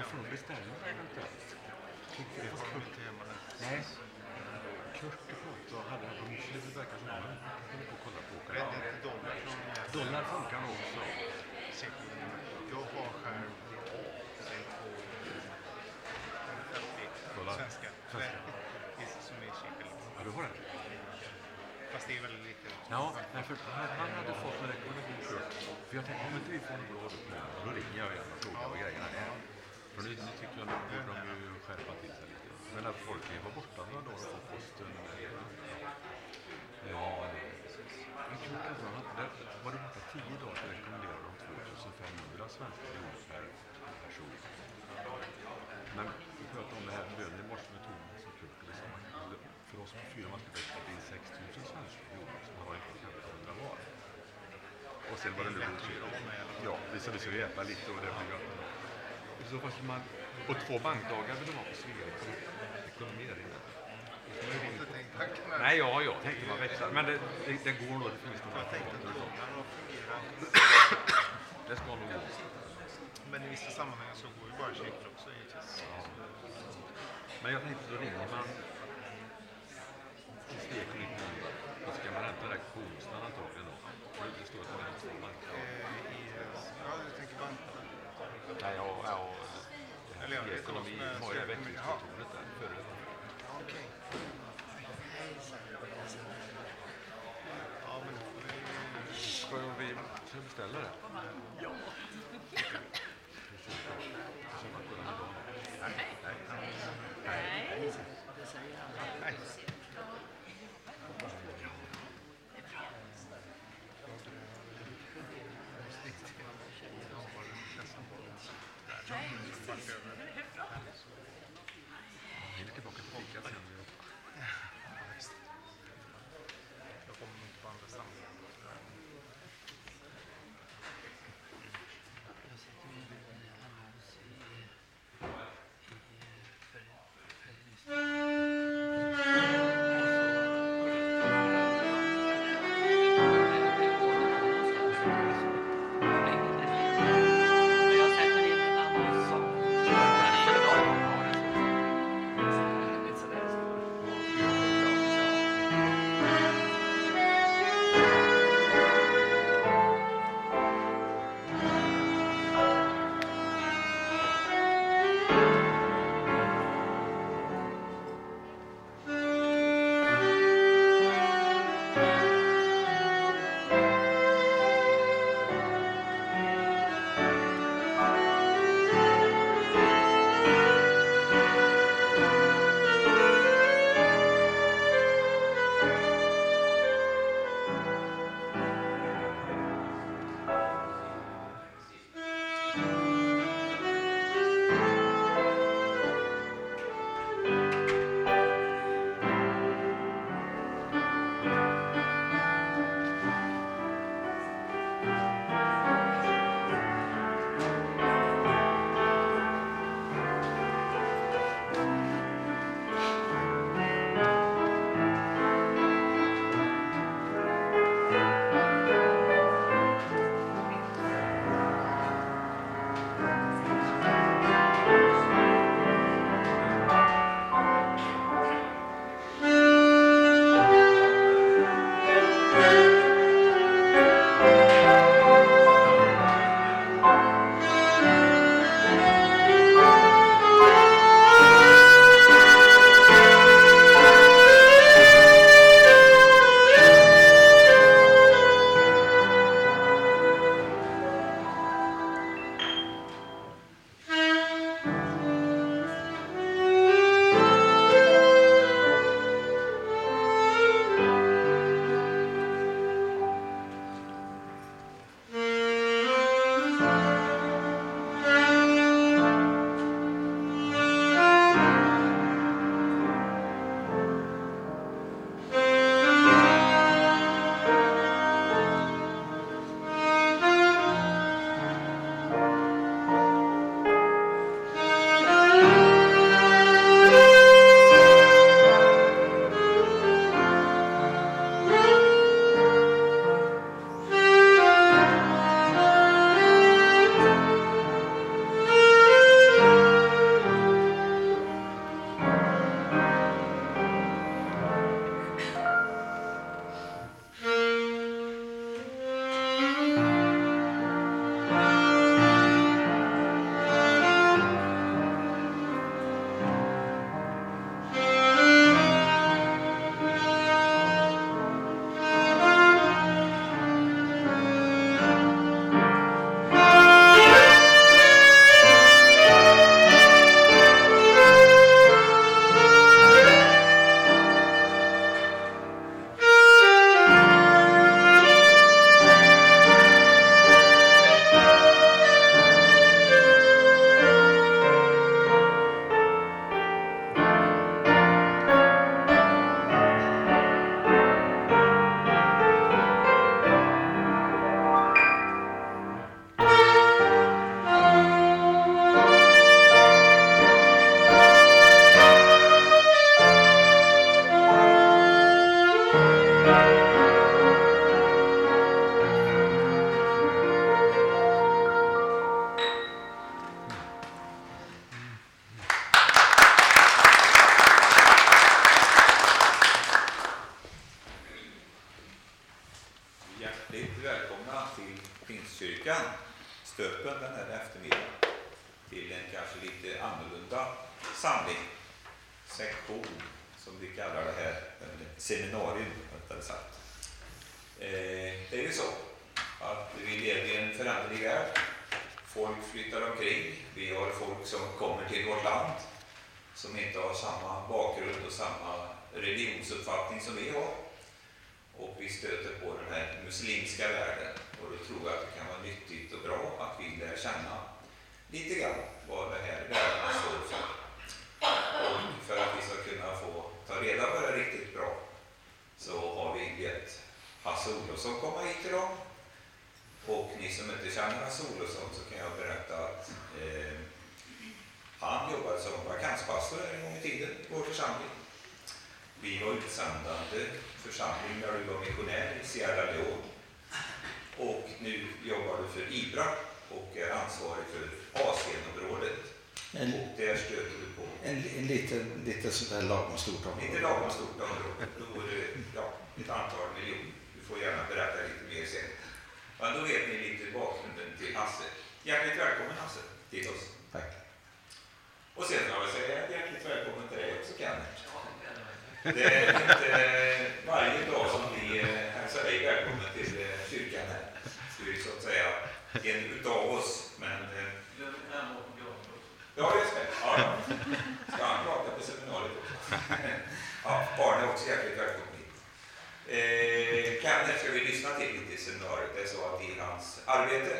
Man får beställa eventuellt. Det var kul. nu. Nej. Kurt och och hade de det verkar som de höll på att kolla på inte dollar som Dollar funkar nog också. Jag har säg på 50 Dollar. svenska. Som är cirkel. Ja, du har det? Fast det är väldigt lite. Ja, för han, han hade fått en rekommendation. För jag tänkte om inte vi får en bra då ringer jag igen och frågar vad grejerna är. För nu, nu tycker jag nu borde de ju skärpa till sig lite. Men att folk var borta några dagar och få posten. Eh, eh, men Kurt alltså, var det borta tio dagar så rekommenderade de 2500 svenska kronor per person. Men vi pratade om det här lönen i morse med Thomas och Kurt. Alltså, för oss på fyra man skulle växla in 6000 svenska kronor som man har inte 1500 var. Och sen var det nu är Ja, vi ska, vi äta lite och det blir gött. Så fall man... Och två bankdagar vill de ha på Svea. Nej, ja, jag tänkte man växlar. Men det, det, det går nog, det finns Jag tänkte att fungerar. Det ska nog gå. Men i vissa sammanhang så går ju bara checkar också givetvis. Men jag tänkte, då ringer man till Svea ekonomi Då ska man hämta det här på onsdagen antagligen då. För det står att det är två bankdagar. Eh, i, ja, du tänker bank. Nej, ja, ja. Eller ja, Svea det är ekonomi så, men har ju det här Svea ekonomi, växlingskontoret där före. Okej. Ja, men då får vi... Ska vi ska vi beställa det? Ja. Nej. Vi att vi i en föränderlig värld. Folk flyttar omkring. Vi har folk som kommer till vårt land som inte har samma bakgrund och samma religionsuppfattning som vi har. Och vi stöter på den här muslimska världen och då tror jag att det kan vara nyttigt och bra att vi lär känna lite grann vad det här världen står för. Och för att vi ska kunna få ta reda på det riktigt bra så har vi gett Hasse Olofsson komma hit idag. Och ni som inte känner Hasse Olofsson så kan jag berätta att eh, han jobbade som vakanspastor en gång i tiden i vår församling. Vi var utsändande församling när du var missionär i Sierra Leone. Och nu jobbar du för IBRA och är ansvarig för Asienområdet. En, Och där stöter du på en, en liten, lite sådär lagom stort område. inte lagom stort område, då är det ja, ett antal miljoner. Du får gärna berätta lite mer sen. Men då vet ni lite bakgrunden till Hasse. Hjärtligt välkommen Hasse till oss. Tack. Och sen kan jag väl säga hjärtligt välkommen till dig också Kenneth. Det är inte varje dag som vi eh, hälsar dig välkommen till eh, kyrkan här. Du är så att säga en utav oss. Men, eh, ja, just det. Ja, ja. Ska han prata på seminariet också? Ja, barn är också hjärtligt välkomna hit. Eh, till lite i seminariet. Det är så att i hans arbete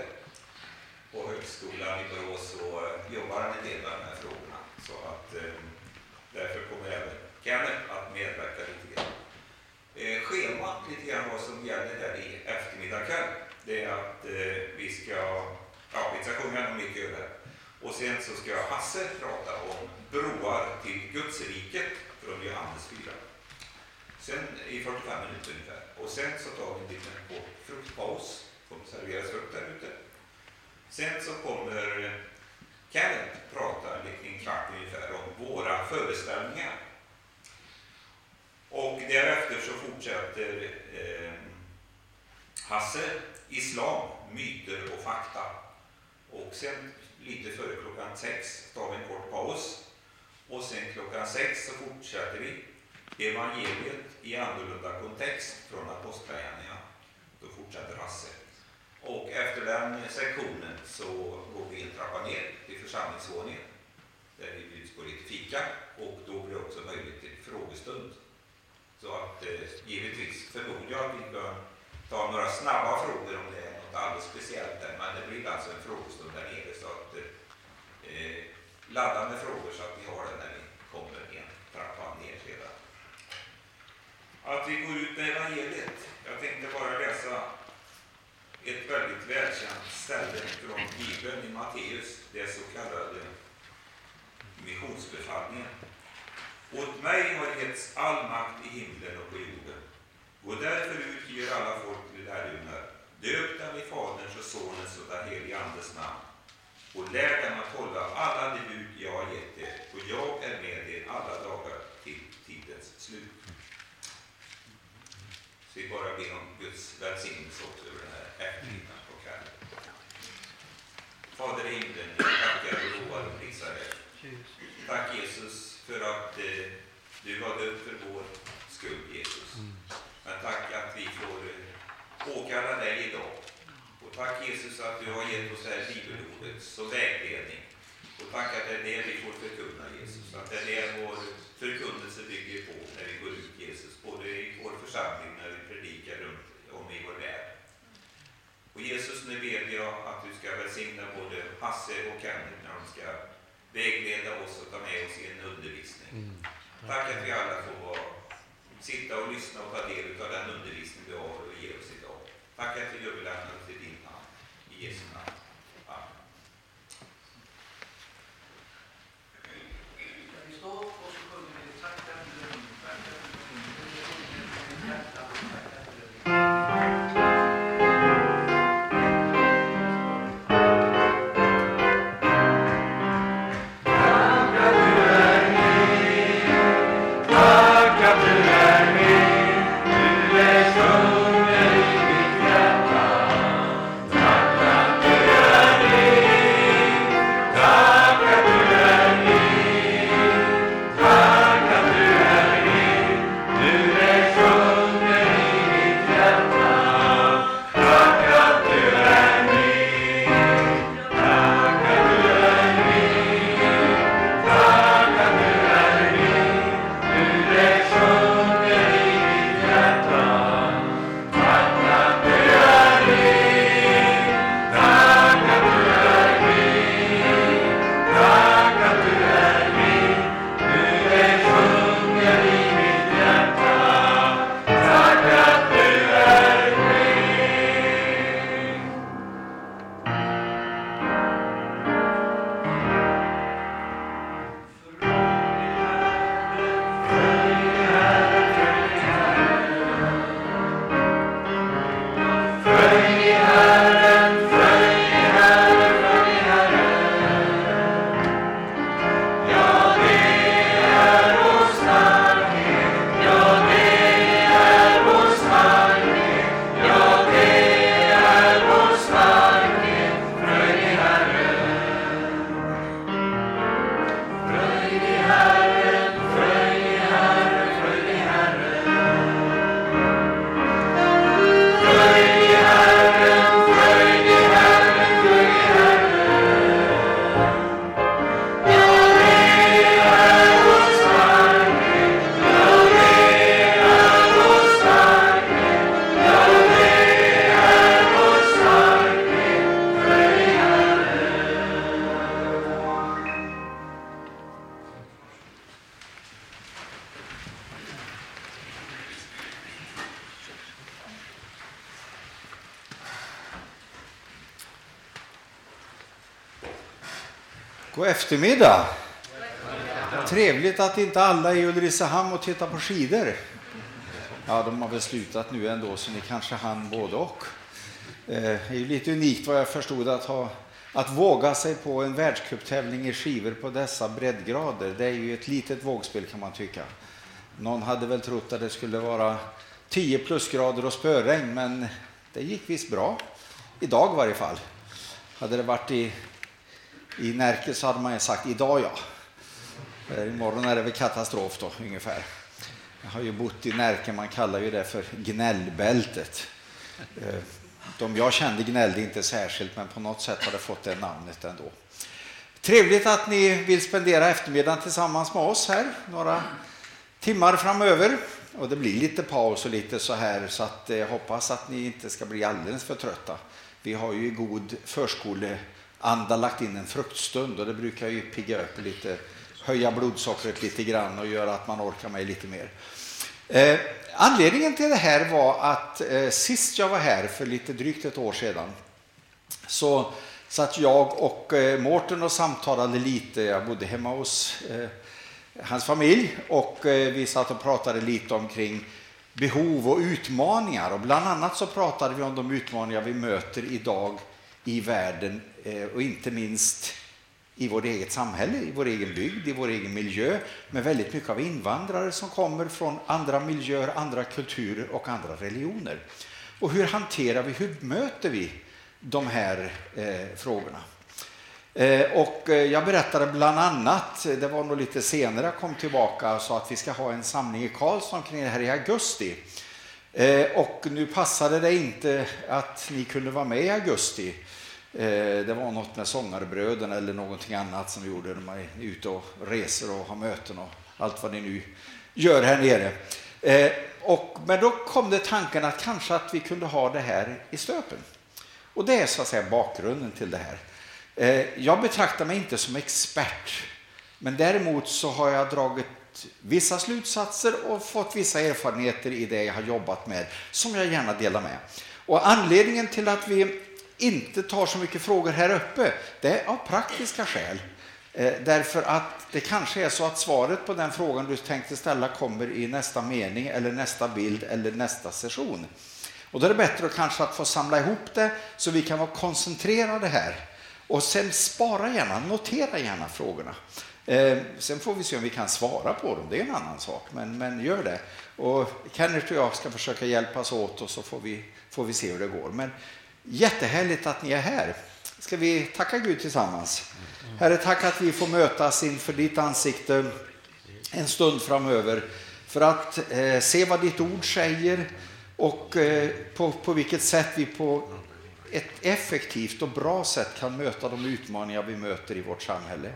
på högskolan i Borås så eh, jobbar han en del med de här frågorna. Så att eh, därför kommer även Kenneth att medverka lite grann. Eh, schemat lite grann vad som gäller här i eftermiddag kväll. Det är att eh, vi ska, ja vi ska sjunga något mycket över. Och sen så ska Hasse prata om broar till Gudsriket från Johannes 4. Sen i 45 minuter ungefär. Och sen så tar vi en liten kort fruktpaus. Kommer serveras frukt där ute. Sen så kommer Kenneth prata en kvart ungefär om våra föreställningar. Och därefter så fortsätter eh, Hasse Islam, myter och fakta. Och sen lite före klockan sex tar vi en kort paus. Och sen klockan sex så fortsätter vi evangeliet i annorlunda kontext från Apostlagärningarna. Då fortsätter Hasse. Och efter den sektionen så går vi en trappa ner till församlingsvåningen där vi bjuds på lite fika och då blir det också möjligt till frågestund. Så att eh, givetvis förmodar jag att vi kan ta några snabba frågor om det är något alldeles speciellt där, men det blir alltså en frågestund där nere så att eh, eh ladda med frågor så att vi har den när vi kommer en trappa ner sedan. Att vi går ut med evangeliet. Jag tänkte bara läsa ett väldigt välkänt ställe från Bibeln i Matteus, det så kallade missionsbefallningen. Åt mig har getts all makt i himlen och på jorden. Gå därför ut och gör alla folk till lärjungar. Döp dem i Faderns och Sonens och den helige Andes namn. Och lär dem att hålla alla de bud jag har gett er, och jag är med er alla dagar till tidens slut. Så vi bara ber om Guds välsignelse också över den här eftermiddagen på kvällen. Fader i himlen, jag tackar och lovar och prisar dig. Tack Jesus för att eh, du har dött för vår skull Jesus. Men tack att vi får eh, åkalla dig idag. Och tack Jesus att du har gett oss det här bibelordet som vägledning. Och tack att det är det vi får förkunna Jesus. Att det är det vår förkunnelse bygger på när vi går ut Jesus. Både i vår församling när vi predikar runt om i vår värld. Och Jesus, nu ber jag att du ska välsigna både Hasse och Kenneth när de ska vägleda oss och ta med oss i en undervisning. Tack att vi alla får vara, sitta och lyssna och ta del av den undervisning du har och ger oss idag. Tack att vi överlämnar till din hand. I Jesu namn. God eftermiddag. Trevligt att inte alla är i Ulricehamn och tittar på skidor. Ja, de har väl slutat nu ändå, så ni kanske hann både och. Eh, det är ju lite unikt vad jag förstod att, ha, att våga sig på en världscuptävling i skivor på dessa breddgrader. Det är ju ett litet vågspel kan man tycka. Någon hade väl trott att det skulle vara 10 plusgrader och spöregn, men det gick visst bra. Idag i varje fall. Hade det varit i, i Närke så hade man ju sagt idag ja. Eh, imorgon är det väl katastrof då, ungefär. Jag har ju bott i Närke, man kallar ju det för gnällbältet. Eh, de jag kände gnällde inte särskilt, men på något sätt har det fått det namnet ändå. Trevligt att ni vill spendera eftermiddagen tillsammans med oss här, några timmar framöver. Och det blir lite paus och lite så här, så att jag hoppas att ni inte ska bli alldeles för trötta. Vi har ju god förskole förskoleanda lagt in en fruktstund och det brukar ju pigga upp lite, höja blodsockret lite grann och göra att man orkar med lite mer. Eh, anledningen till det här var att eh, sist jag var här för lite drygt ett år sedan så satt jag och eh, Mårten och samtalade lite. Jag bodde hemma hos eh, hans familj och eh, vi satt och pratade lite omkring behov och utmaningar. Och bland annat så pratade vi om de utmaningar vi möter idag i världen eh, och inte minst i vårt eget samhälle, i vår egen bygd, i vår egen miljö med väldigt mycket av invandrare som kommer från andra miljöer, andra kulturer och andra religioner. Och hur hanterar vi, hur möter vi de här eh, frågorna? Eh, och eh, jag berättade bland annat, det var nog lite senare jag kom tillbaka och sa att vi ska ha en samling i Karlsson kring det här i augusti. Eh, och nu passade det inte att ni kunde vara med i augusti. Eh, det var något med sångarbröderna eller någonting annat som vi gjorde när man är ute och reser och har möten och allt vad ni nu gör här nere. Eh, och, men då kom det tanken att kanske att vi kunde ha det här i Stöpen. Och det är så att säga bakgrunden till det här. Eh, jag betraktar mig inte som expert, men däremot så har jag dragit vissa slutsatser och fått vissa erfarenheter i det jag har jobbat med som jag gärna delar med. Och anledningen till att vi inte tar så mycket frågor här uppe, det är av praktiska skäl. Eh, därför att det kanske är så att svaret på den frågan du tänkte ställa kommer i nästa mening eller nästa bild eller nästa session. Och då är det bättre att kanske att få samla ihop det så vi kan vara koncentrerade här. Och sen spara gärna, notera gärna frågorna. Eh, sen får vi se om vi kan svara på dem, det är en annan sak, men, men gör det. Och Kenneth och jag ska försöka hjälpas åt och så får vi, får vi se hur det går. Men jättehärligt att ni är här. Ska vi tacka Gud tillsammans? Herre, tack att vi får mötas inför ditt ansikte en stund framöver för att eh, se vad ditt ord säger och eh, på, på vilket sätt vi på ett effektivt och bra sätt kan möta de utmaningar vi möter i vårt samhälle.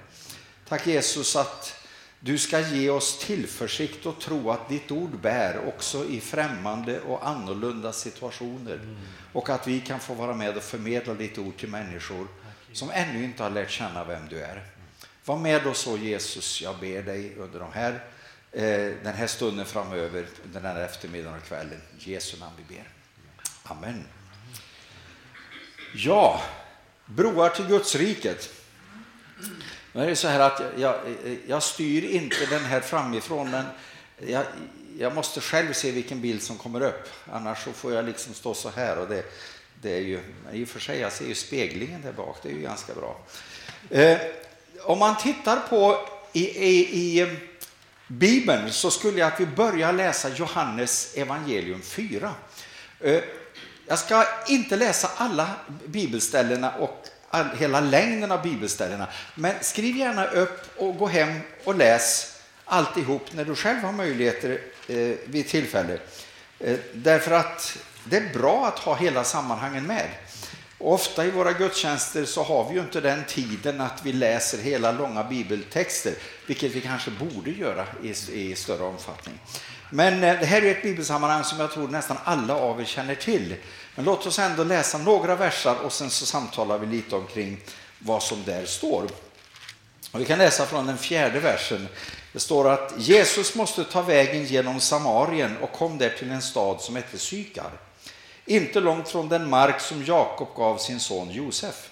Tack Jesus att du ska ge oss tillförsikt och tro att ditt ord bär också i främmande och annorlunda situationer. Och att vi kan få vara med och förmedla ditt ord till människor som ännu inte har lärt känna vem du är. Var med oss så Jesus, jag ber dig under de här, eh, den här stunden framöver, den här eftermiddagen och kvällen. I Jesu namn vi ber. Amen. Ja, broar till Gudsriket. Nu är det så här att jag, jag, jag styr inte den här framifrån, men jag, jag måste själv se vilken bild som kommer upp. Annars så får jag liksom stå så här. Och det, det är ju, I och för sig, jag ser ju speglingen där bak, det är ju ganska bra. Eh, om man tittar på i, i, i eh, Bibeln så skulle jag att vi börjar läsa Johannes evangelium 4. Eh, jag ska inte läsa alla bibelställena och hela längden av bibelställena, men skriv gärna upp och gå hem och läs alltihop när du själv har möjligheter eh, vid tillfälle. Eh, därför att det är bra att ha hela sammanhangen med. Och ofta i våra gudstjänster så har vi ju inte den tiden att vi läser hela långa bibeltexter, vilket vi kanske borde göra i, i större omfattning. Men eh, det här är ett bibelsammanhang som jag tror nästan alla av er känner till. Men låt oss ändå läsa några versar och sen så samtalar vi lite omkring vad som där står. Och vi kan läsa från den fjärde versen. Det står att Jesus måste ta vägen genom Samarien och kom där till en stad som hette Sykar. Inte långt från den mark som Jakob gav sin son Josef.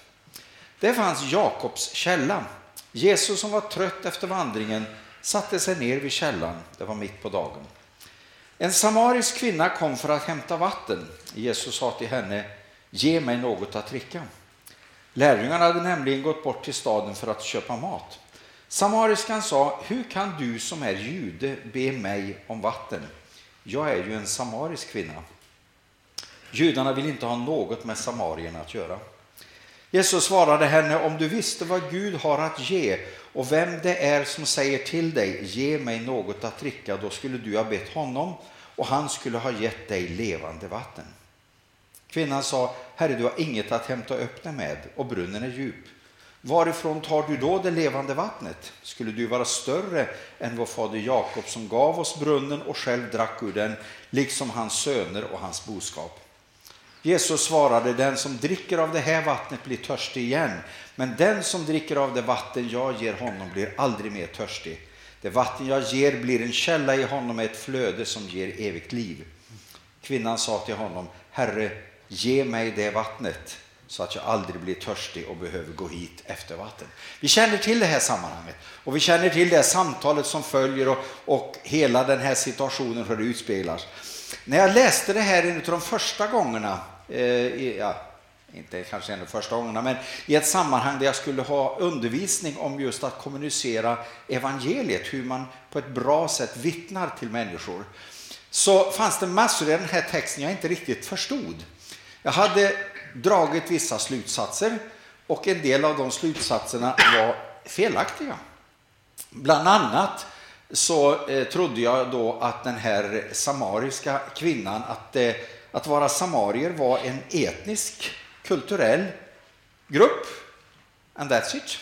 Där fanns Jakobs källa. Jesus som var trött efter vandringen satte sig ner vid källan. Det var mitt på dagen. En samarisk kvinna kom för att hämta vatten. Jesus sa till henne, ge mig något att dricka. Lärjungarna hade nämligen gått bort till staden för att köpa mat. Samariskan sa, hur kan du som är jude be mig om vatten? Jag är ju en samarisk kvinna. Judarna vill inte ha något med samarierna att göra. Jesus svarade henne, om du visste vad Gud har att ge och vem det är som säger till dig, ge mig något att dricka, då skulle du ha bett honom och han skulle ha gett dig levande vatten. Kvinnan sa, Herre, du har inget att hämta upp dig med och brunnen är djup. Varifrån tar du då det levande vattnet? Skulle du vara större än vår fader Jakob som gav oss brunnen och själv drack ur den, liksom hans söner och hans boskap? Jesus svarade, den som dricker av det här vattnet blir törstig igen, men den som dricker av det vatten jag ger honom blir aldrig mer törstig. Det vatten jag ger blir en källa i honom med ett flöde som ger evigt liv. Kvinnan sa till honom, Herre, ge mig det vattnet så att jag aldrig blir törstig och behöver gå hit efter vatten. Vi känner till det här sammanhanget och vi känner till det samtalet som följer och, och hela den här situationen hur det utspelas. När jag läste det här en av de första gångerna, eh, ja, inte kanske en av de första gångerna, men i ett sammanhang där jag skulle ha undervisning om just att kommunicera evangeliet, hur man på ett bra sätt vittnar till människor, så fanns det massor i den här texten jag inte riktigt förstod. Jag hade dragit vissa slutsatser och en del av de slutsatserna var felaktiga. Bland annat så eh, trodde jag då att den här samariska kvinnan, att, eh, att vara samarier var en etnisk, kulturell grupp. And that's it.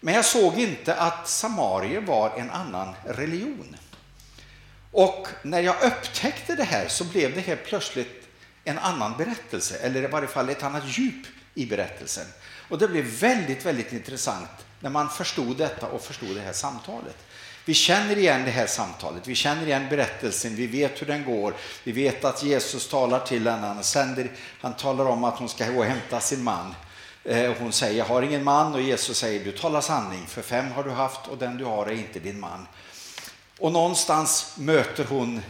Men jag såg inte att samarier var en annan religion. Och när jag upptäckte det här så blev det helt plötsligt en annan berättelse, eller i varje fall ett annat djup i berättelsen. Och det blev väldigt, väldigt intressant när man förstod detta och förstod det här samtalet. Vi känner igen det här samtalet, vi känner igen berättelsen, vi vet hur den går. Vi vet att Jesus talar till henne, han, sänder, han talar om att hon ska gå och hämta sin man. Eh, hon säger, jag har ingen man och Jesus säger, du talar sanning, för fem har du haft och den du har är inte din man. Och någonstans möter hon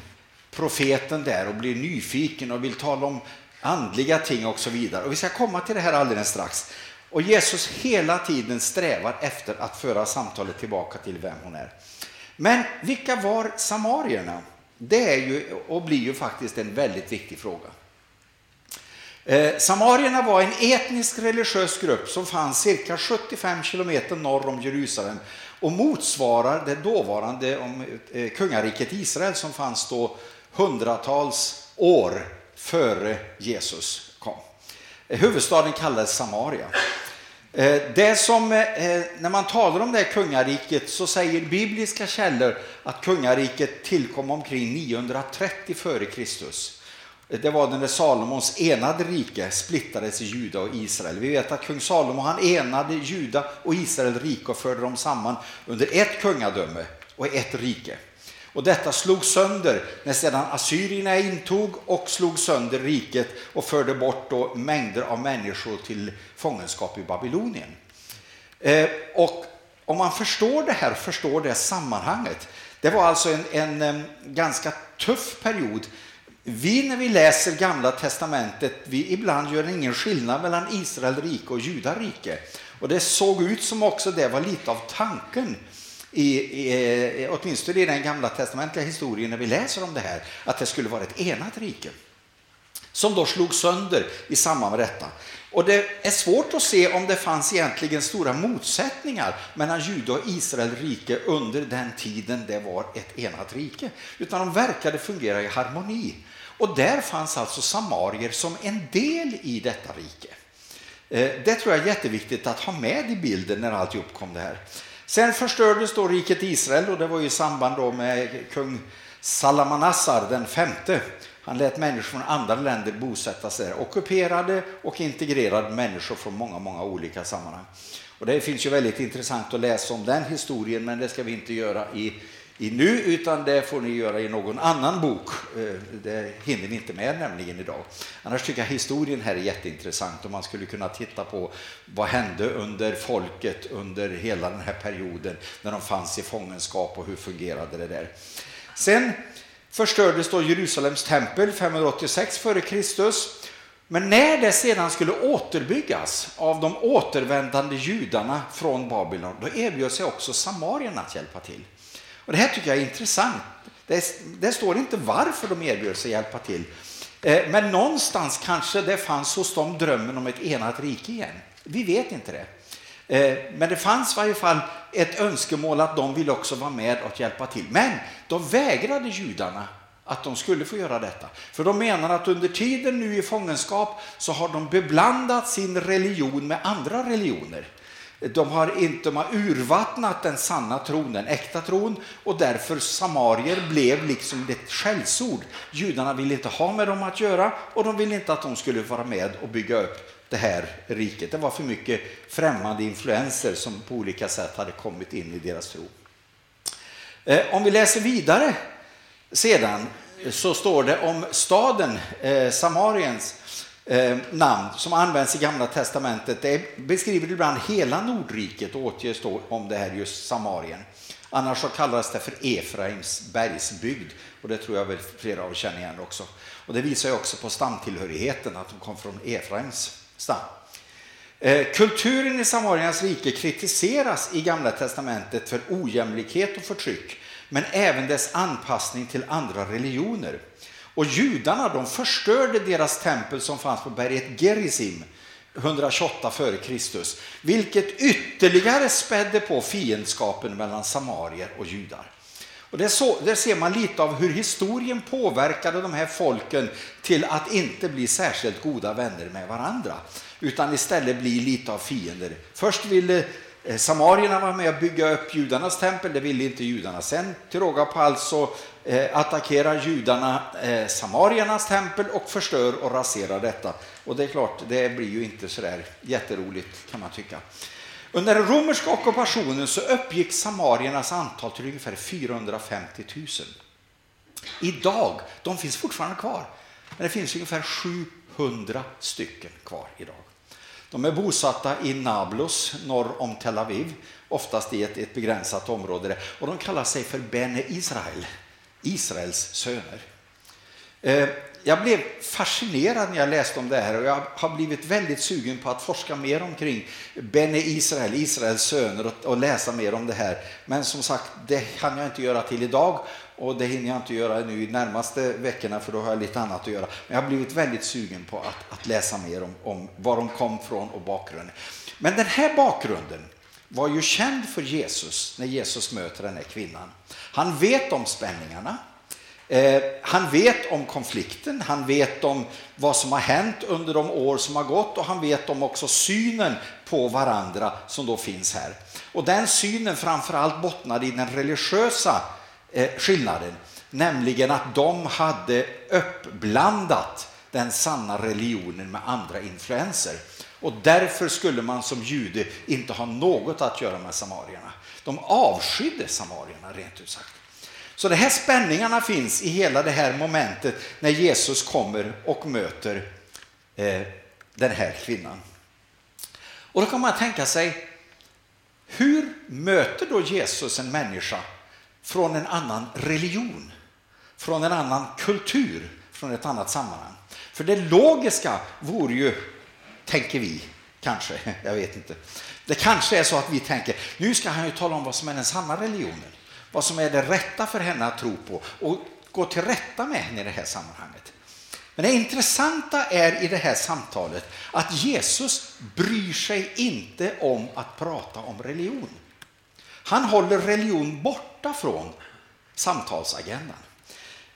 profeten där och blir nyfiken och vill tala om andliga ting och så vidare. Och vi ska komma till det här alldeles strax. Och Jesus hela tiden strävar efter att föra samtalet tillbaka till vem hon är. Men vilka var samarierna? Det är ju och blir ju faktiskt en väldigt viktig fråga. Eh, samarierna var en etnisk religiös grupp som fanns cirka 75 kilometer norr om Jerusalem och motsvarar det dåvarande om, eh, kungariket Israel som fanns då hundratals år före Jesus kom. Eh, huvudstaden kallades Samaria. Eh, det som, eh, när man talar om det här kungariket så säger bibliska källor att kungariket tillkom omkring 930 före Kristus. Det var när Salomons enade rike splittrades i Juda och Israel. Vi vet att kung Salomo han enade Juda och Israel rike och förde dem samman under ett kungadöme och ett rike. Och detta slog sönder när sedan assyrierna intog och slog sönder riket och förde bort då mängder av människor till fångenskap i Babylonien. Eh, och om man förstår det här, förstår det sammanhanget. Det var alltså en, en, en ganska tuff period. Vi när vi läser Gamla Testamentet, vi ibland gör ingen skillnad mellan Israel rike och Judarike. Och det såg ut som också det var lite av tanken i, i, åtminstone i den gamla testamentliga historien när vi läser om det här, att det skulle vara ett enat rike. Som då slog sönder i samband med detta. Och det är svårt att se om det fanns egentligen stora motsättningar mellan Juda och Israel rike under den tiden det var ett enat rike. Utan de verkade fungera i harmoni. Och där fanns alltså samarier som en del i detta rike. Eh, det tror jag är jätteviktigt att ha med i bilden när alltihop kom det här. Sen förstördes då riket Israel och det var i samband då med kung Salamanassar den femte. Han lät människor från andra länder bosätta sig där, ockuperade och integrerade människor från många, många olika sammanhang. Och det finns ju väldigt intressant att läsa om den historien, men det ska vi inte göra i, i nu, utan det får ni göra i någon annan bok. Eh, det hinner vi inte med nämligen idag. Annars tycker jag historien här är jätteintressant och man skulle kunna titta på vad hände under folket under hela den här perioden när de fanns i fångenskap och hur fungerade det där. Sen förstördes då Jerusalems tempel 586 f.Kr. Men när det sedan skulle återbyggas av de återvändande judarna från Babylon, då erbjöd sig också samarierna att hjälpa till. Och det här tycker jag är intressant. Det, det står inte varför de erbjöd sig hjälpa till. Eh, men någonstans kanske det fanns hos dem drömmen om ett enat rike igen. Vi vet inte det. Eh, men det fanns i varje fall ett önskemål att de ville också vara med och hjälpa till. Men de vägrade judarna att de skulle få göra detta. För de menar att under tiden nu i fångenskap så har de beblandat sin religion med andra religioner. De har inte de har urvattnat den sanna tron, den äkta tron och därför samarier blev liksom ett skällsord. Judarna ville inte ha med dem att göra och de ville inte att de skulle vara med och bygga upp det här riket. Det var för mycket främmande influenser som på olika sätt hade kommit in i deras tro. Eh, om vi läser vidare sedan så står det om staden eh, Samariens eh, namn som används i Gamla Testamentet. Det beskriver ibland hela Nordriket och återges då om det här just Samarien. Annars så kallas det för Efraims bergsbygd och det tror jag väl flera av er känner igen också. Och det visar ju också på stamtillhörigheten att de kom från Efraims stam. Eh, kulturen i Samariens rike kritiseras i Gamla Testamentet för ojämlikhet och förtryck, men även dess anpassning till andra religioner. Och judarna de förstörde deras tempel som fanns på berget Gerizim 128 f.Kr. Vilket ytterligare spädde på fiendskapen mellan samarier och judar. Och det så, där ser man lite av hur historien påverkade de här folken till att inte bli särskilt goda vänner med varandra. Utan istället bli lite av fiender. Först ville Eh, samarierna var med och bygga upp judarnas tempel, det ville inte judarna. Sen till råga på allt så eh, attackerar judarna eh, samariernas tempel och förstör och raserar detta. Och det är klart, det blir ju inte sådär jätteroligt kan man tycka. Under den romerska ockupationen så uppgick samariernas antal till ungefär 450 000. Idag, de finns fortfarande kvar, men det finns ungefär 700 stycken kvar idag. De är bosatta i Nablus norr om Tel Aviv, oftast i ett, ett begränsat område. Där. Och de kallar sig för Bene Israel, Israels söner. Eh, Jag blev fascinerad när jag läste om det här och jag har blivit väldigt sugen på att forska mer omkring Bene Israel, Israels söner och, och läsa mer om det här. Men som sagt, det kan jag inte göra till idag och det hinner jag inte göra nu i närmaste veckorna för då har jag lite annat att göra. Men jag har blivit väldigt sugen på att, att läsa mer om, om var de kom från och bakgrunden. Men den här bakgrunden var ju känd för Jesus när Jesus möter den här kvinnan. Han vet om spänningarna. Eh, han vet om konflikten, han vet om vad som har hänt under de år som har gått och han vet om också synen på varandra som då finns här. Och den synen framförallt bottnade i den religiösa Eh, skillnaden, nämligen att de hade uppblandat den sanna religionen med andra influenser. Och därför skulle man som jude inte ha något att göra med samarierna. De avskydde samarierna rent ut sagt. Så de här spänningarna finns i hela det här momentet när Jesus kommer och möter eh, den här kvinnan. Och då kan man tänka sig, hur möter då Jesus en människa från en annan religion, från en annan kultur, från ett annat sammanhang? För det logiska vore ju, tänker vi, kanske, jag vet inte. Det kanske är så att vi tänker, nu ska han ju tala om vad som är den sanna religionen vad som är det rätta för henne att tro på och gå till rätta med henne i det här sammanhanget. Men det intressanta är i det här samtalet att Jesus bryr sig inte om att prata om religion. Han håller religion borta borta från samtalsagendan.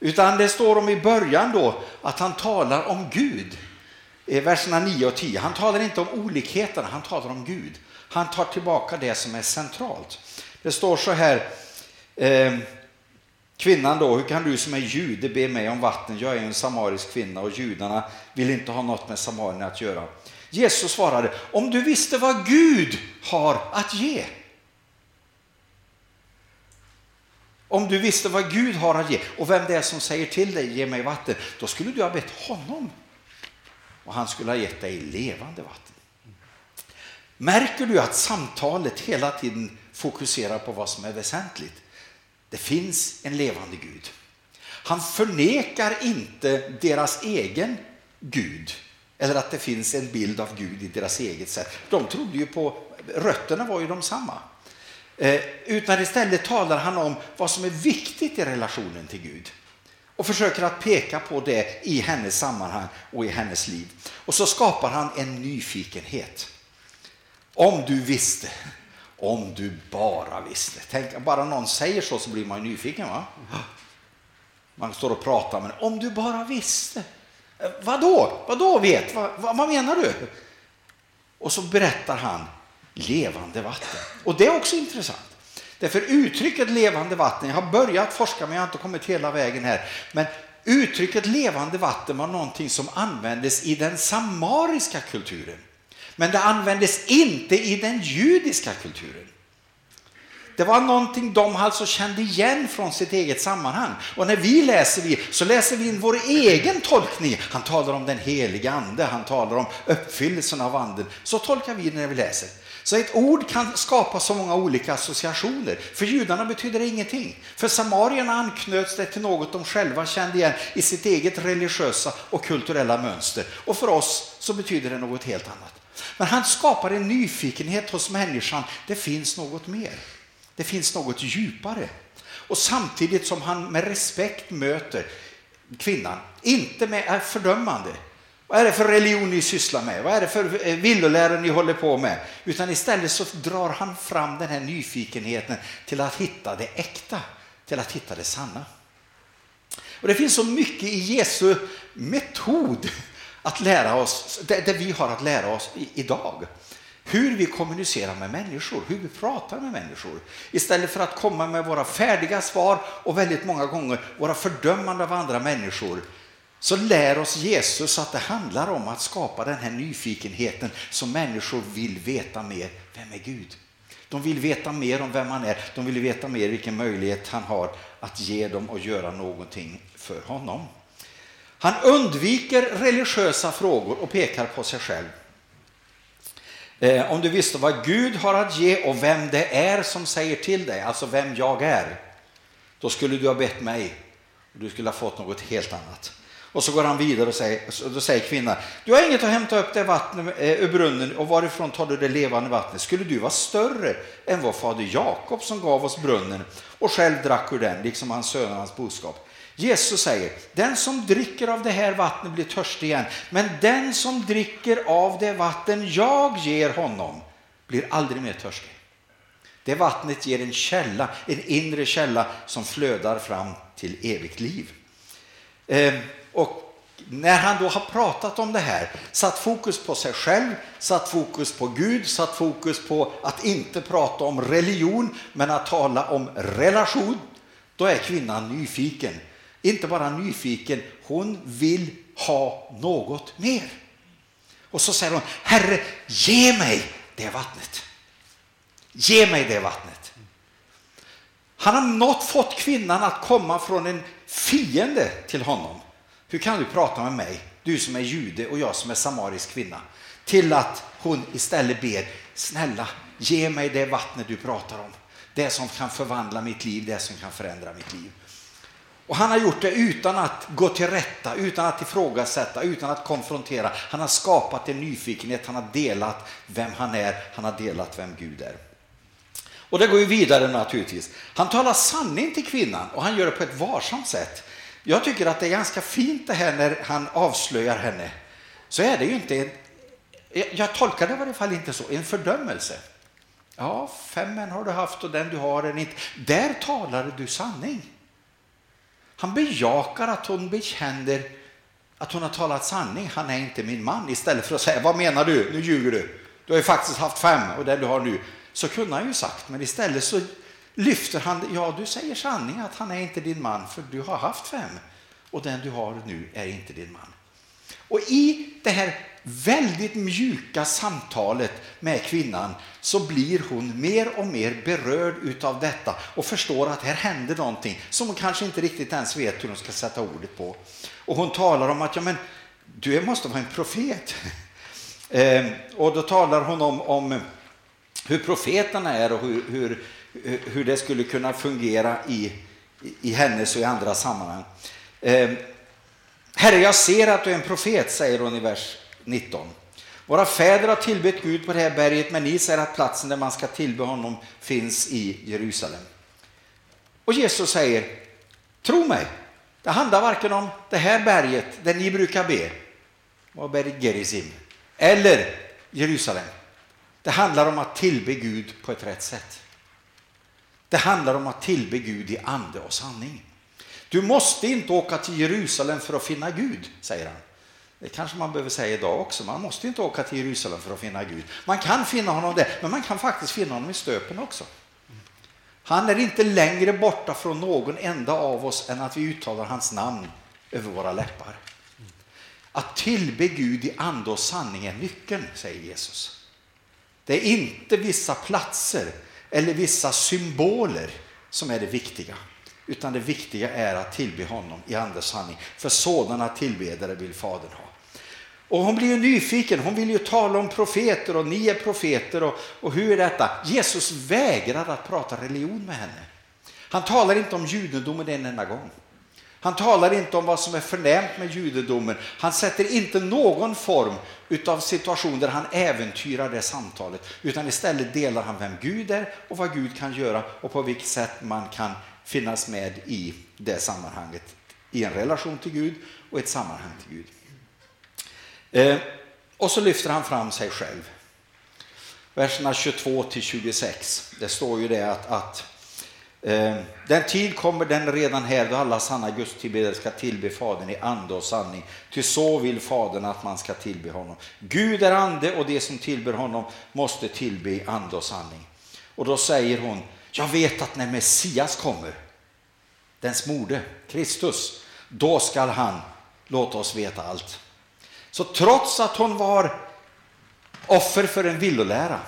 Utan det står om i början då att han talar om Gud. I verserna 9 och 10. Han talar inte om olikheterna, han talar om Gud. Han tar tillbaka det som är centralt. Det står så här Eh, kvinnan då, hur kan du som är jude be mig om vatten? Jag är en samarisk kvinna och judarna vill inte ha något med samarierna att göra. Jesus svarade, om du visste vad Gud har att ge. Om du visste vad Gud har att ge och vem det är som säger till dig, ge mig vatten, då skulle du ha bett honom. Och han skulle ha gett dig levande vatten. Märker du att samtalet hela tiden fokuserar på vad som är väsentligt? Det finns en levande Gud. Han förnekar inte deras egen Gud eller att det finns en bild av Gud i deras eget sätt. De trodde ju på, rötterna var ju de samma. Eh, utan istället talar han om vad som är viktigt i relationen till Gud och försöker att peka på det i hennes sammanhang och i hennes liv. Och så skapar han en nyfikenhet. Om du visste, om du bara visste. Tänk, bara någon säger så så blir man nyfiken. va? Man står och pratar, men om du bara visste. Eh, vadå? Vadå vet? Vad, vad, vad menar du? Och så berättar han levande vatten. Och det är också intressant. Därför uttrycket levande vatten, jag har börjat forska men jag har inte kommit hela vägen här. Men uttrycket levande vatten var någonting som användes i den samariska kulturen. Men det användes inte i den judiska kulturen. Det var någonting de alltså kände igen från sitt eget sammanhang. Och när vi läser vi, så läser vi in vår egen tolkning. Han talar om den heliga ande, han talar om uppfyllelsen av anden. Så tolkar vi när vi läser. Så ett ord kan skapa så många olika associationer. För judarna betyder det ingenting. För samarierna anknöts det till något de själva kände igen i sitt eget religiösa och kulturella mönster. Och för oss så betyder det något helt annat. Men han skapar en nyfikenhet hos människan. Det finns något mer. Det finns något djupare. Och samtidigt som han med respekt möter kvinnan, inte med fördömande. Vad är det för religion ni sysslar med? Vad är det för eh, villolära ni håller på med? Utan istället så drar han fram den här nyfikenheten till att hitta det äkta, till att hitta det sanna. Och Det finns så mycket i Jesu metod att lära oss, det, vi har att lära oss idag. Hur vi kommunicerar med människor, hur vi pratar med människor. Istället för att komma med våra färdiga svar och väldigt många gånger våra fördömande av andra människor så lär oss Jesus att det handlar om att skapa den här nyfikenheten som människor vill veta mer. Vem är Gud? De vill veta mer om vem han är. De vill veta mer vilken möjlighet han har att ge dem och göra någonting för honom. Han undviker religiösa frågor och pekar på sig själv. Eh, om du visste vad Gud har att ge och vem det är som säger till dig, alltså vem jag är, då skulle du ha bett mig och du skulle ha fått något helt annat. Och så går han vidare och säger, då säger kvinnan, du har inget att hämta upp det vattnet eh, ur brunnen och varifrån tar du det levande vattnet? Skulle du vara större än vår fader Jakob som gav oss brunnen och själv drack ur den, liksom hans söner och hans boskap? Jesus säger, den som dricker av det här vattnet blir törstig igen, men den som dricker av det vatten jag ger honom blir aldrig mer törstig. Det vattnet ger en källa, en inre källa som flödar fram till evigt liv. Ehm, och när han då har pratat om det här, satt fokus på sig själv, satt fokus på Gud, satt fokus på att inte prata om religion, men att tala om relation, då är kvinnan nyfiken. Inte bara nyfiken, hon vill ha något mer. Och så säger hon, Herre, ge mig det vattnet. Ge mig det vattnet. Han har nått fått kvinnan att komma från en fiende till honom. Hur kan du prata med mig, du som är jude och jag som är samarisk kvinna? Till att hon istället ber, snälla ge mig det vattnet du pratar om. Det som kan förvandla mitt liv, det som kan förändra mitt liv. Och han har gjort det utan att gå till rätta, utan att ifrågasätta, utan att konfrontera. Han har skapat en nyfikenhet, han har delat vem han är, han har delat vem Gud är. Och det går ju vidare naturligtvis. Han talar sanning till kvinnan och han gör det på ett varsamt sätt. Jag tycker att det är ganska fint det här när han avslöjar henne. Så är det ju inte, en, jag tolkar det i varje fall inte så, en fördömelse. Ja, fem män har du haft och den du har är inte. Där talade du sanning. Han bejakar att hon bekänner att hon har talat sanning. Han är inte min man. Istället för att säga, vad menar du? Nu ljuger du. Du har ju faktiskt haft fem och den du har nu. Så kunde han ju sagt, men istället så lyfter han, ja du säger sanning att han är inte din man för du har haft fem och den du har nu är inte din man. Och i det här väldigt mjuka samtalet med kvinnan så blir hon mer och mer berörd utav detta och förstår att här händer någonting som hon kanske inte riktigt ens vet hur hon ska sätta ordet på. Och hon talar om att ja, men, du måste vara en profet. Eh, och då talar hon om, om hur profeterna är och hur, hur, hur det skulle kunna fungera i, i hennes och i andra sammanhang. Eh, Herre, jag ser att du är en profet, säger hon i vers 19. Våra fäder har tillbett Gud på det här berget, men ni säger att platsen där man ska tillbe honom finns i Jerusalem. Och Jesus säger, tro mig, det handlar varken om det här berget där ni brukar be, var berget Gerizim, eller Jerusalem. Det handlar om att tillbe Gud på ett rätt sätt. Det handlar om att tillbe Gud i ande och sanning. Du måste inte åka till Jerusalem för att finna Gud, säger han. Det kanske man behöver säga idag också. Man måste inte åka till Jerusalem för att finna Gud. Man kan finna honom där, men man kan faktiskt finna honom i stöpen också. Han är inte längre borta från någon enda av oss än att vi uttalar hans namn över våra läppar. Att tillbe Gud i ande och sanning är nyckeln, säger Jesus. Det är inte vissa platser eller vissa symboler som är det viktiga. Utan det viktiga är att tillbe honom i ande och sanning. För sådana tillbedare vill Fadern ha. Och hon blir ju nyfiken, hon vill ju tala om profeter och ni är profeter och, och hur är detta? Jesus vägrar att prata religion med henne. Han talar inte om judendomen en enda gång. Han talar inte om vad som är förnämt med judendomen. Han sätter inte någon form av situation där han äventyrar det samtalet. Utan istället delar han vem Gud är och vad Gud kan göra och på vilket sätt man kan finnas med i det sammanhanget. I en relation till Gud och ett sammanhang till Gud. Eh, och så lyfter han fram sig själv. Verserna 22 till 26. Det står ju det att, att eh, den tid kommer den redan här då alla sanna gudstillbedjare ska tillbe Fadern i ande och sanning. Ty så vill Fadern att man ska tillbe honom. Gud är ande och de som tillber honom måste tillbe i ande och sanning. Och då säger hon, jag vet att när Messias kommer, den smorde, Kristus, då skall han låta oss veta allt. Så trots att hon var offer för en villolära,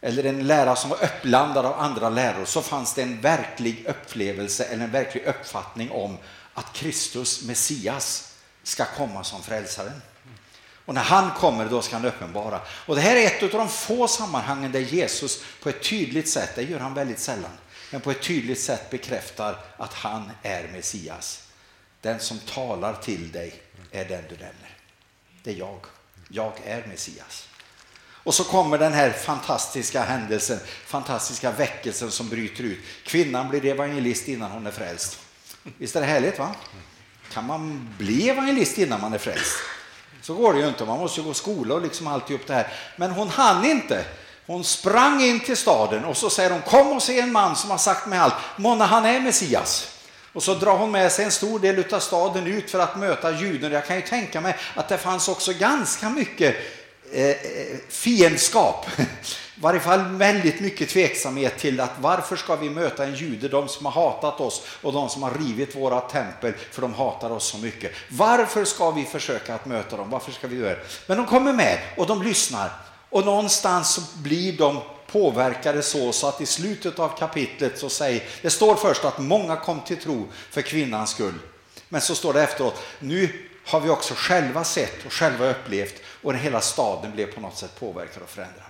eller en lära som var uppblandad av andra läror, så fanns det en verklig upplevelse eller en verklig uppfattning om att Kristus, Messias, ska komma som frälsaren. Och när han kommer då ska han uppenbara. Och det här är ett av de få sammanhangen där Jesus på ett tydligt sätt, det gör han väldigt sällan, men på ett tydligt sätt bekräftar att han är Messias. Den som talar till dig är den du nämner. Det är jag. Jag är Messias. Och så kommer den här fantastiska händelsen, fantastiska väckelsen som bryter ut. Kvinnan blir evangelist innan hon är frälst. Visst är det härligt? va? Kan man bli evangelist innan man är frälst? Så går det ju inte, man måste ju gå skola och liksom alltihop det här. Men hon hann inte. Hon sprang in till staden och så säger hon kom och se en man som har sagt mig allt. Månne han är Messias. Och så drar hon med sig en stor del av staden ut för att möta juden. Jag kan ju tänka mig att det fanns också ganska mycket eh, eh fiendskap. I varje fall väldigt mycket tveksamhet till att varför ska vi möta en jude, de som har hatat oss och de som har rivit våra tempel för de hatar oss så mycket. Varför ska vi försöka att möta dem? Varför ska vi göra det? Men de kommer med och de lyssnar och någonstans så blir de påverkade så, så att i slutet av kapitlet så säger, det står först att många kom till tro för kvinnans skull. Men så står det efteråt, nu har vi också själva sett och själva upplevt och hela staden blev på något sätt påverkad och förändrad.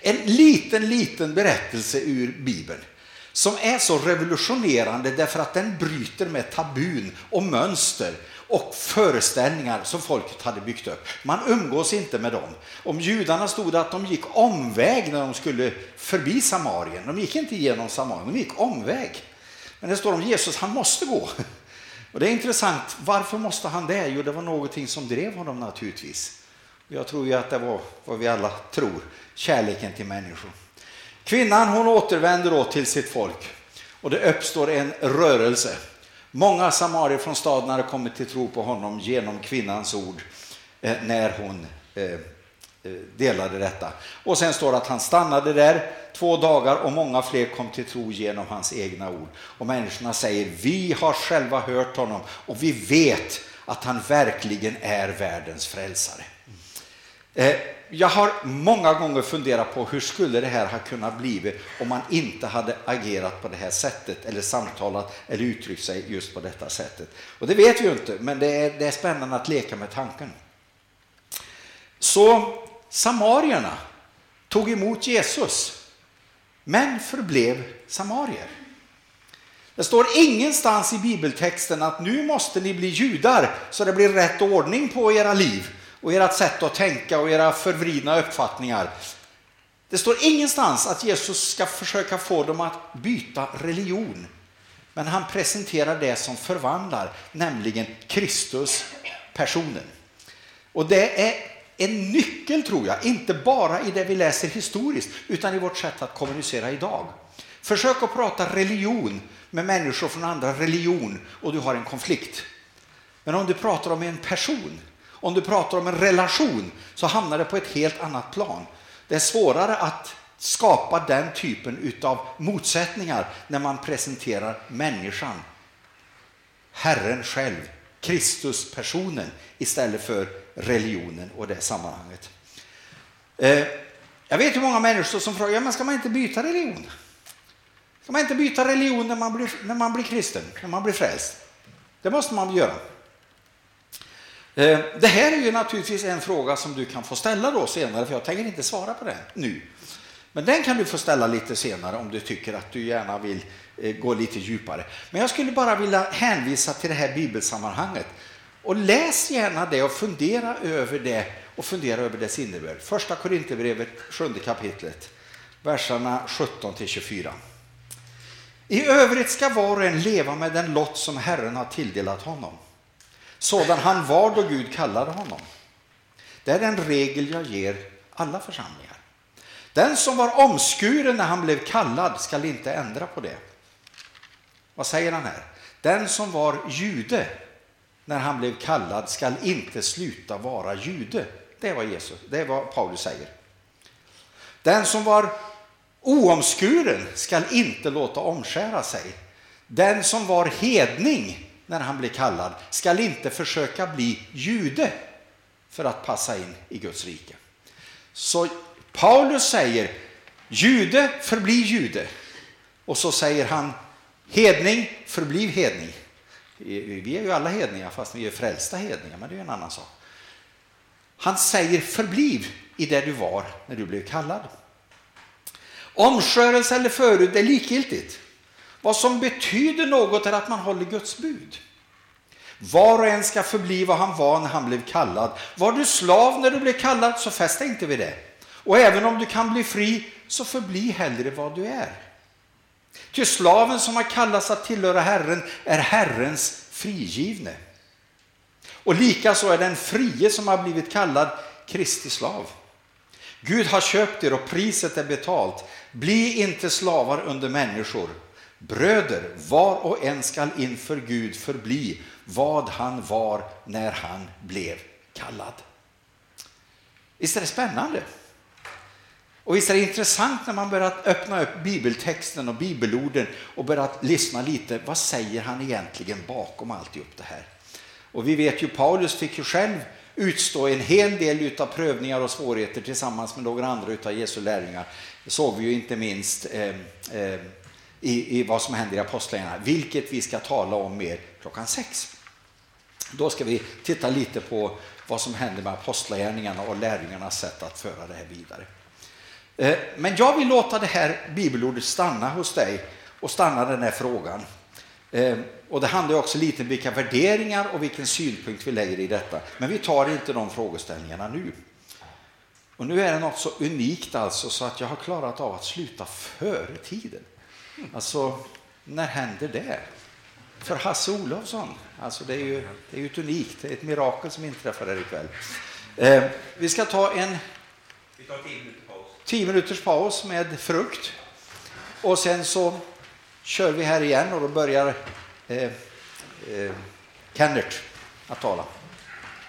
En liten, liten berättelse ur Bibeln som är så revolutionerande därför att den bryter med tabun och mönster och föreställningar som folket hade byggt upp. Man umgås inte med dem. Om judarna stod det att de gick omväg när de skulle förbi Samarien. De gick inte igenom Samarien, de gick omväg. Men det står om Jesus, han måste gå. Och det är intressant, varför måste han det? Jo, det var någonting som drev honom naturligtvis. Jag tror ju att det var vad vi alla tror, kärleken till människor. Kvinnan hon återvänder då till sitt folk och det uppstår en rörelse. Många samarier från staden hade kommit till tro på honom genom kvinnans ord eh, när hon eh, eh, delade detta. Och sen står det att han stannade där två dagar och många fler kom till tro genom hans egna ord. Och människorna säger, vi har själva hört honom och vi vet att han verkligen är världens frälsare. Jag har många gånger funderat på hur skulle det här ha kunnat bli om man inte hade agerat på det här sättet eller samtalat eller uttryckt sig just på detta sättet. Och det vet vi ju inte, men det är, det är spännande att leka med tanken. Så samarierna tog emot Jesus, men förblev samarier. Det står ingenstans i bibeltexten att nu måste ni bli judar så det blir rätt ordning på era liv och ert sätt att tänka och era förvridna uppfattningar. Det står ingenstans att Jesus ska försöka få dem att byta religion. Men han presenterar det som förvandlar, nämligen Kristus, personen. Och det är en nyckel tror jag, inte bara i det vi läser historiskt, utan i vårt sätt att kommunicera idag. Försök att prata religion med människor från andra religion och du har en konflikt. Men om du pratar om en person, om du pratar om en relation, så hamnar det på ett helt annat plan. Det är svårare att skapa den typen av motsättningar när man presenterar människan, Herren själv, Kristus personen istället för religionen och det sammanhanget. Eh, jag vet hur många människor som frågar, men ska man inte byta religion? Ska man inte byta religion när man blir, när man blir kristen, när man blir frälst? Det måste man göra. Eh, det här är ju naturligtvis en fråga som du kan få ställa då senare, för jag tänker inte svara på den nu. Men den kan du få ställa lite senare om du tycker att du gärna vill eh, gå lite djupare. Men jag skulle bara vilja hänvisa till det här bibelsammanhanget. Och läs gärna det och fundera över det och fundera över dess innebörd. Första Korinthierbrevet, sjunde kapitlet, verserna 17 till 24. I övrigt ska var och en leva med den lott som Herren har tilldelat honom. Sådan han var då Gud kallade honom. Det är den regel jag ger alla församlingar. Den som var omskuren när han blev kallad skall inte ändra på det. Vad säger han här? Den som var jude när han blev kallad skall inte sluta vara jude. Det är vad, Jesus, det är vad Paulus säger. Den som var oomskuren skall inte låta omskära sig. Den som var hedning när han blir kallad skall inte försöka bli jude för att passa in i Guds rike. Så Paulus säger jude förbli jude och så säger han hedning förbliv hedning. Vi är ju alla hedningar fast vi är frälsta hedningar, men det är en annan sak. Han säger förbliv i det du var när du blev kallad. Omskörelse eller förut är likgiltigt. Vad som betyder något är att man håller Guds bud. Var och en ska förbli vad han var när han blev kallad. Var du slav när du blev kallad så fästa inte vid det. Och även om du kan bli fri så förbli hellre vad du är. Ty slaven som har kallats att tillhöra Herren är Herrens frigivne. Och likaså är den frie som har blivit kallad Kristi slav. Gud har köpt er och priset är betalt. Bli inte slavar under människor. Bröder, var och en skall inför Gud förbli vad han var när han blev kallad. Visst är det spännande? Och visst är det intressant när man börjar öppna upp bibeltexten och bibelorden och börjar lyssna lite. Vad säger han egentligen bakom alltihop det här? Och vi vet ju Paulus fick ju själv utstå en hel del av prövningar och svårigheter tillsammans med några andra av Jesu lärjungar. Det såg vi ju inte minst eh, eh, i, i vad som händer i Apostlagärningarna, vilket vi ska tala om mer klockan sex. Då ska vi titta lite på vad som händer med apostlagärningarna och lärjungarnas sätt att föra det här vidare. Eh, men jag vill låta det här bibelordet stanna hos dig och stanna den här frågan. Eh, och det handlar också lite om vilka värderingar och vilken synpunkt vi lägger i detta. Men vi tar inte de frågeställningarna nu. Och nu är det något så unikt alltså så att jag har klarat av att sluta före tiden. Alltså, när händer det? För Hasse Olofsson, alltså det är ju det är ett unikt, det är ett mirakel som inträffar här ikväll. Eh, vi ska ta en Vi tar tio minuter paus. 10 minuters paus med frukt. Och sen så kör vi här igen och då börjar eh, eh, Kenneth att tala.